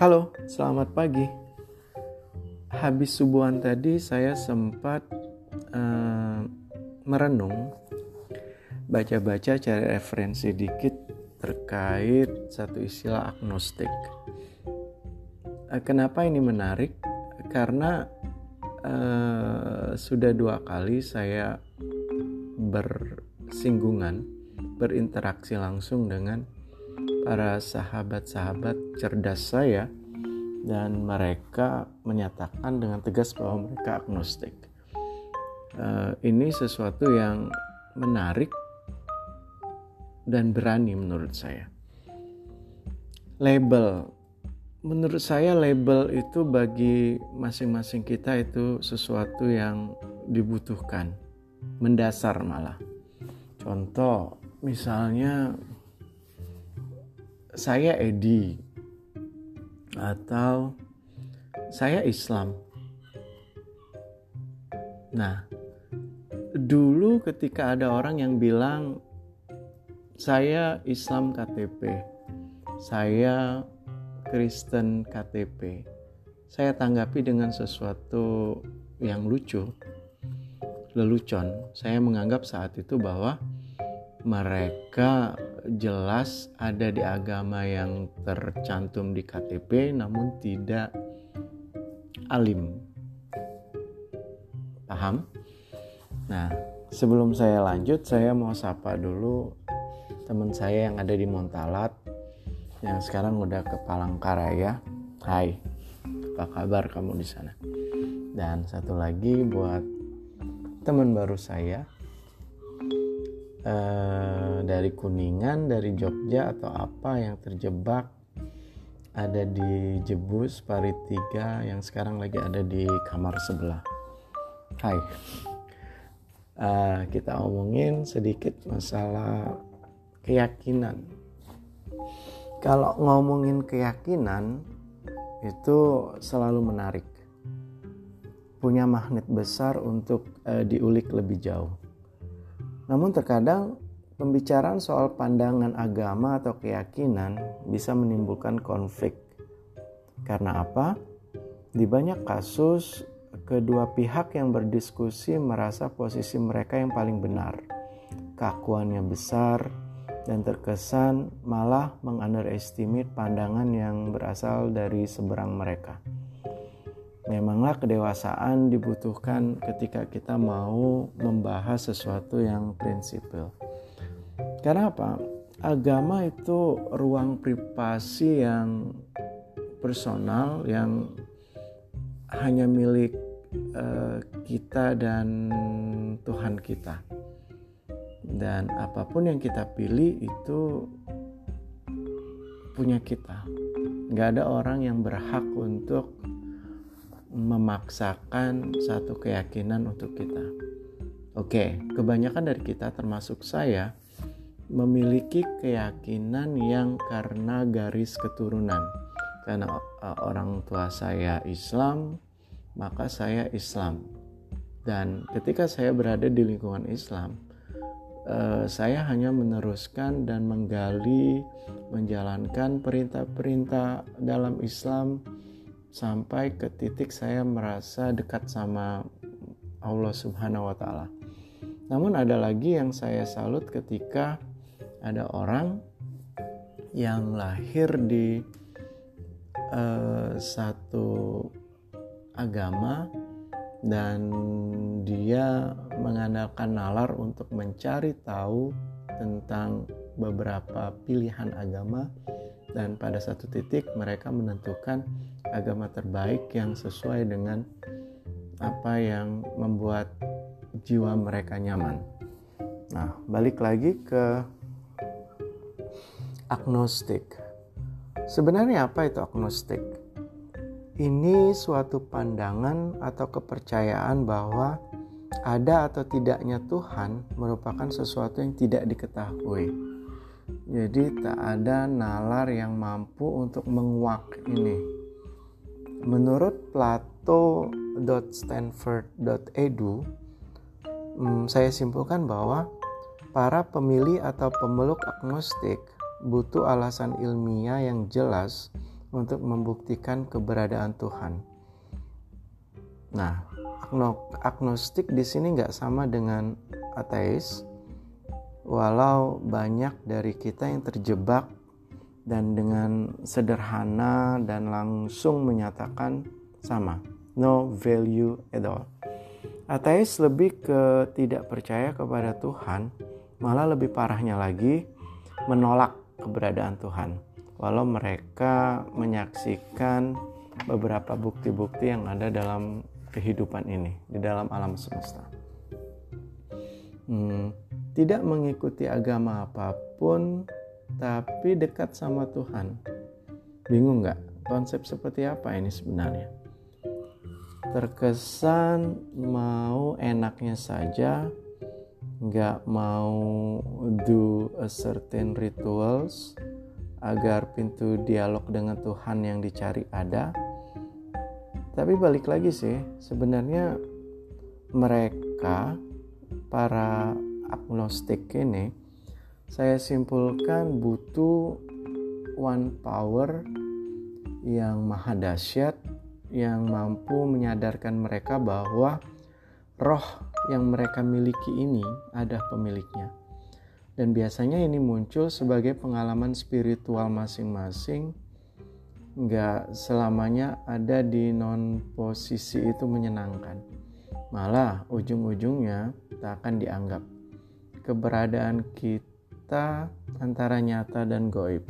Halo, selamat pagi. Habis subuhan tadi saya sempat uh, merenung, baca-baca cari referensi dikit terkait satu istilah agnostik. Uh, kenapa ini menarik? Karena uh, sudah dua kali saya bersinggungan, berinteraksi langsung dengan para sahabat-sahabat cerdas saya dan mereka menyatakan dengan tegas bahwa mereka agnostik. Uh, ini sesuatu yang menarik dan berani menurut saya. Label, menurut saya label itu bagi masing-masing kita itu sesuatu yang dibutuhkan, mendasar malah. Contoh, misalnya saya Edi atau saya Islam. Nah, dulu ketika ada orang yang bilang saya Islam KTP, saya Kristen KTP, saya tanggapi dengan sesuatu yang lucu, lelucon. Saya menganggap saat itu bahwa mereka jelas ada di agama yang tercantum di KTP namun tidak alim. Paham? Nah, sebelum saya lanjut saya mau sapa dulu teman saya yang ada di Montalat yang sekarang udah ke Palangkaraya. Hai. Apa kabar kamu di sana? Dan satu lagi buat teman baru saya Eh, dari Kuningan, dari Jogja atau apa yang terjebak ada di Jebus Parit 3 yang sekarang lagi ada di kamar sebelah. Hai. Uh, kita omongin sedikit masalah keyakinan. Kalau ngomongin keyakinan itu selalu menarik. Punya magnet besar untuk uh, diulik lebih jauh namun terkadang pembicaraan soal pandangan agama atau keyakinan bisa menimbulkan konflik. Karena apa? Di banyak kasus kedua pihak yang berdiskusi merasa posisi mereka yang paling benar. Keakuannya besar dan terkesan malah mengunderestimate pandangan yang berasal dari seberang mereka memanglah kedewasaan dibutuhkan ketika kita mau membahas sesuatu yang prinsipil. Karena apa? Agama itu ruang privasi yang personal yang hanya milik uh, kita dan Tuhan kita. Dan apa pun yang kita pilih itu punya kita. Gak ada orang yang berhak untuk memaksakan satu keyakinan untuk kita. Oke, kebanyakan dari kita termasuk saya memiliki keyakinan yang karena garis keturunan. Karena uh, orang tua saya Islam, maka saya Islam. Dan ketika saya berada di lingkungan Islam, uh, saya hanya meneruskan dan menggali, menjalankan perintah-perintah dalam Islam sampai ke titik saya merasa dekat sama Allah Subhanahu wa taala. Namun ada lagi yang saya salut ketika ada orang yang lahir di uh, satu agama dan dia mengandalkan nalar untuk mencari tahu tentang beberapa pilihan agama dan pada satu titik mereka menentukan agama terbaik yang sesuai dengan apa yang membuat jiwa mereka nyaman. Nah, balik lagi ke agnostik. Sebenarnya apa itu agnostik? Ini suatu pandangan atau kepercayaan bahwa ada atau tidaknya Tuhan merupakan sesuatu yang tidak diketahui jadi tak ada nalar yang mampu untuk menguak ini. Menurut plato.stanford.edu, hmm, saya simpulkan bahwa para pemilih atau pemeluk agnostik butuh alasan ilmiah yang jelas untuk membuktikan keberadaan Tuhan. Nah, agnostik di sini nggak sama dengan ateis, walau banyak dari kita yang terjebak dan dengan sederhana dan langsung menyatakan sama, no value at all. Ateis lebih ke tidak percaya kepada Tuhan, malah lebih parahnya lagi menolak keberadaan Tuhan, walau mereka menyaksikan beberapa bukti-bukti yang ada dalam kehidupan ini, di dalam alam semesta. Hmm, tidak mengikuti agama apa pun, tapi dekat sama Tuhan. Bingung nggak? Konsep seperti apa ini sebenarnya? Terkesan mau enaknya saja, nggak mau do a certain rituals agar pintu dialog dengan Tuhan yang dicari ada. Tapi balik lagi sih, sebenarnya mereka para agnostik ini saya simpulkan butuh one power yang maha dahsyat yang mampu menyadarkan mereka bahwa roh yang mereka miliki ini ada pemiliknya. Dan biasanya ini muncul sebagai pengalaman spiritual masing-masing. Nggak selamanya ada di non posisi itu menyenangkan. Malah ujung-ujungnya tak akan dianggap. Keberadaan kita kita antara nyata dan goib.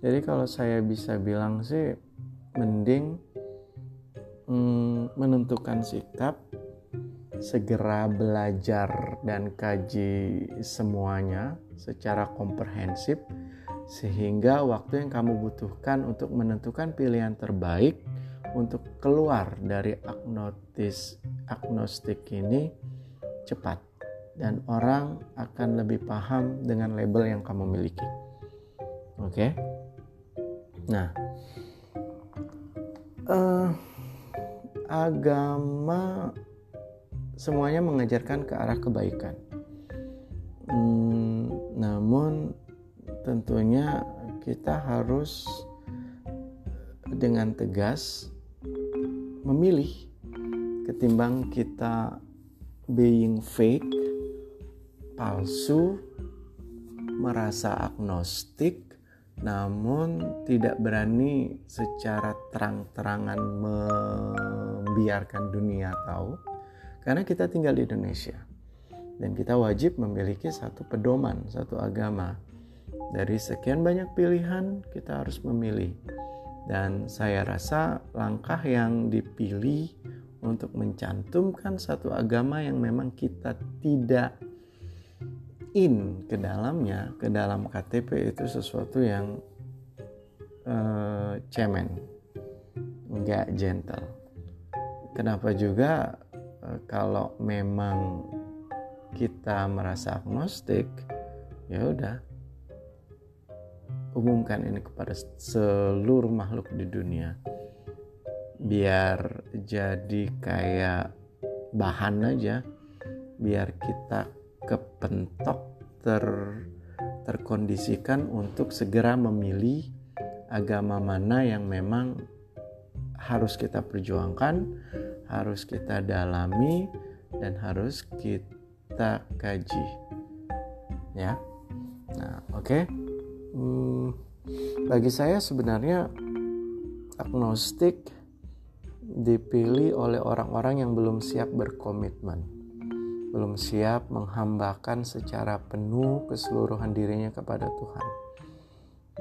Jadi kalau saya bisa bilang sih mending mm, menentukan sikap, segera belajar dan kaji semuanya secara komprehensif sehingga waktu yang kamu butuhkan untuk menentukan pilihan terbaik untuk keluar dari agnotis agnostik ini cepat dan orang akan lebih paham dengan label yang kamu miliki. Oke, okay? nah, uh, agama semuanya mengajarkan ke arah kebaikan. Hmm, namun, tentunya kita harus dengan tegas memilih ketimbang kita being fake palsu, merasa agnostik, namun tidak berani secara terang-terangan membiarkan dunia tahu, karena kita tinggal di Indonesia dan kita wajib memiliki satu pedoman, satu agama. Dari sekian banyak pilihan, kita harus memilih, dan saya rasa langkah yang dipilih untuk mencantumkan satu agama yang memang kita tidak in ke dalamnya, ke dalam KTP itu sesuatu yang uh, cemen, nggak gentle. Kenapa juga uh, kalau memang kita merasa agnostik, ya udah umumkan ini kepada seluruh makhluk di dunia biar jadi kayak bahan aja biar kita kepentok ter terkondisikan untuk segera memilih agama mana yang memang harus kita perjuangkan, harus kita dalami dan harus kita kaji. Ya. Nah, oke. Okay. Hmm, bagi saya sebenarnya agnostik dipilih oleh orang-orang yang belum siap berkomitmen belum siap menghambakan secara penuh keseluruhan dirinya kepada Tuhan.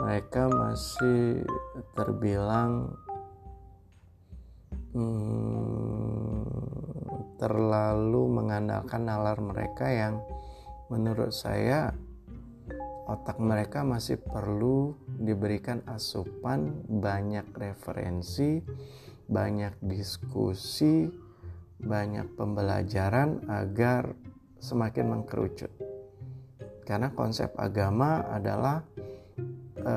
Mereka masih terbilang hmm, terlalu mengandalkan nalar mereka yang menurut saya otak mereka masih perlu diberikan asupan banyak referensi, banyak diskusi, banyak pembelajaran agar semakin mengkerucut. Karena konsep agama adalah e,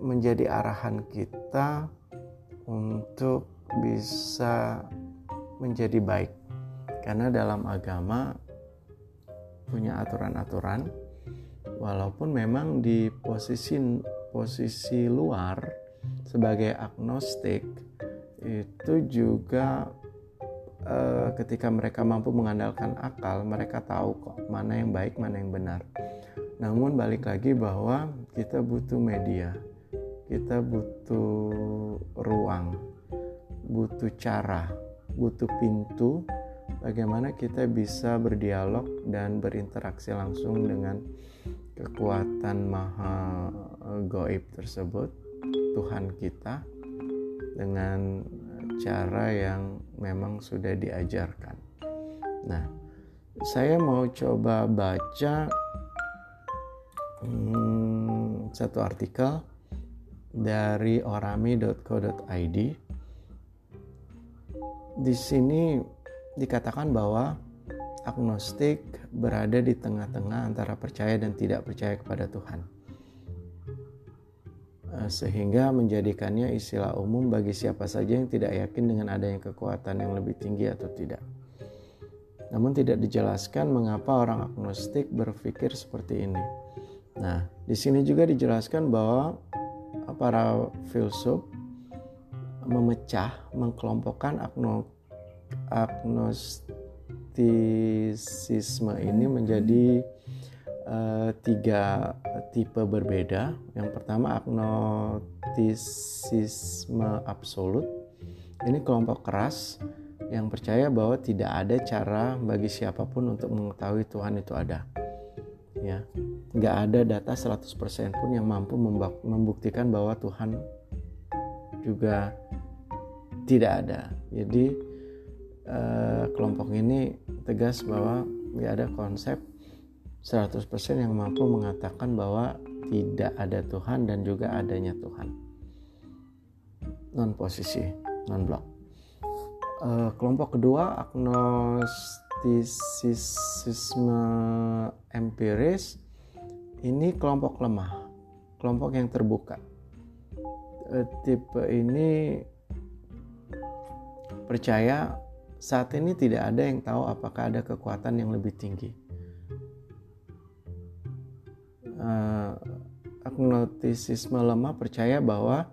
menjadi arahan kita untuk bisa menjadi baik. Karena dalam agama punya aturan-aturan walaupun memang di posisi posisi luar sebagai agnostik itu juga uh, ketika mereka mampu mengandalkan akal, mereka tahu kok mana yang baik, mana yang benar. Namun balik lagi bahwa kita butuh media, kita butuh ruang, butuh cara, butuh pintu bagaimana kita bisa berdialog dan berinteraksi langsung dengan kekuatan maha goib tersebut Tuhan kita dengan cara yang memang sudah diajarkan. Nah, saya mau coba baca hmm, satu artikel dari orami.co.id. Di sini dikatakan bahwa agnostik berada di tengah-tengah antara percaya dan tidak percaya kepada Tuhan. Eh, sehingga menjadikannya istilah umum bagi siapa saja yang tidak yakin dengan adanya kekuatan yang lebih tinggi atau tidak. Namun tidak dijelaskan mengapa orang agnostik berpikir seperti ini. Nah, di sini juga dijelaskan bahwa para filsuf memecah, mengkelompokkan agno, agnostisisme ini menjadi uh, tiga tipe berbeda. Yang pertama agnostisisme absolut. Ini kelompok keras yang percaya bahwa tidak ada cara bagi siapa pun untuk mengetahui Tuhan itu ada. Ya, nggak ada data 100% pun yang mampu membuktikan bahwa Tuhan juga tidak ada. Jadi eh, kelompok ini tegas bahwa nggak ada konsep 100% yang mampu mengatakan bahwa tidak ada Tuhan dan juga adanya Tuhan. Non posisi, non blok. Uh, kelompok kedua agnostisisme empiris ini kelompok lemah, kelompok yang terbuka. Uh, tipe ini percaya saat ini tidak ada yang tahu apakah ada kekuatan yang lebih tinggi uh, agnotisisme lemah percaya bahwa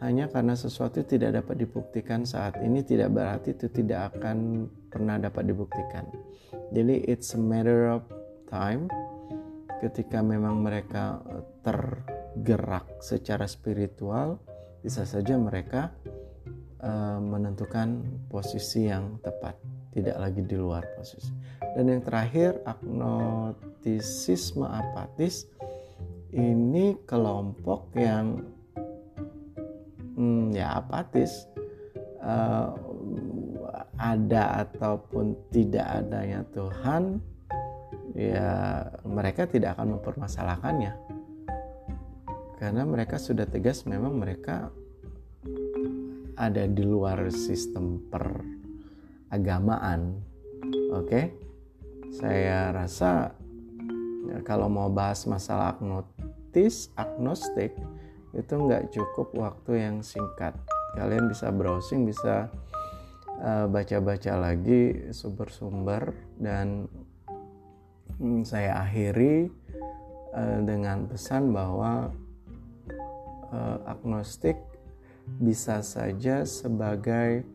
hanya karena sesuatu tidak dapat dibuktikan saat ini tidak berarti itu tidak akan pernah dapat dibuktikan. Jadi it's a matter of time ketika memang mereka tergerak secara spiritual bisa saja mereka uh, menentukan posisi yang tepat, tidak lagi di luar posisi. Dan yang terakhir agnotisisme apatis ini kelompok yang hmm, ya apatis uh, ada ataupun tidak adanya Tuhan ya mereka tidak akan mempermasalahkannya karena mereka sudah tegas memang mereka ada di luar sistem peragamaan oke okay? Saya rasa ya, kalau mau bahas masalah agnotis agnostik itu nggak cukup waktu yang singkat. Kalian bisa browsing bisa eh, baca-baca lagi sumber-sumber dan hmm, saya akhiri uh, dengan pesan bahwa uh, agnostik bisa saja sebagai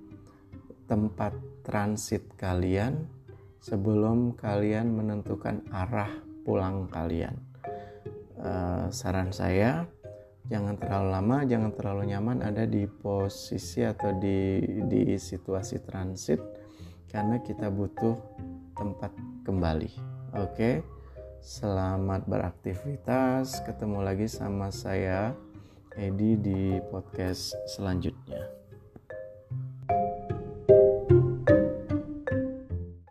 tempat transit kalian sebelum kalian menentukan arah pulang kalian. Uh, saran saya jangan terlalu lama, jangan terlalu nyaman ada di posisi atau di di situasi transit karena kita butuh tempat kembali. Oke. Okay? Selamat beraktivitas. Ketemu lagi sama saya Edi di podcast selanjutnya.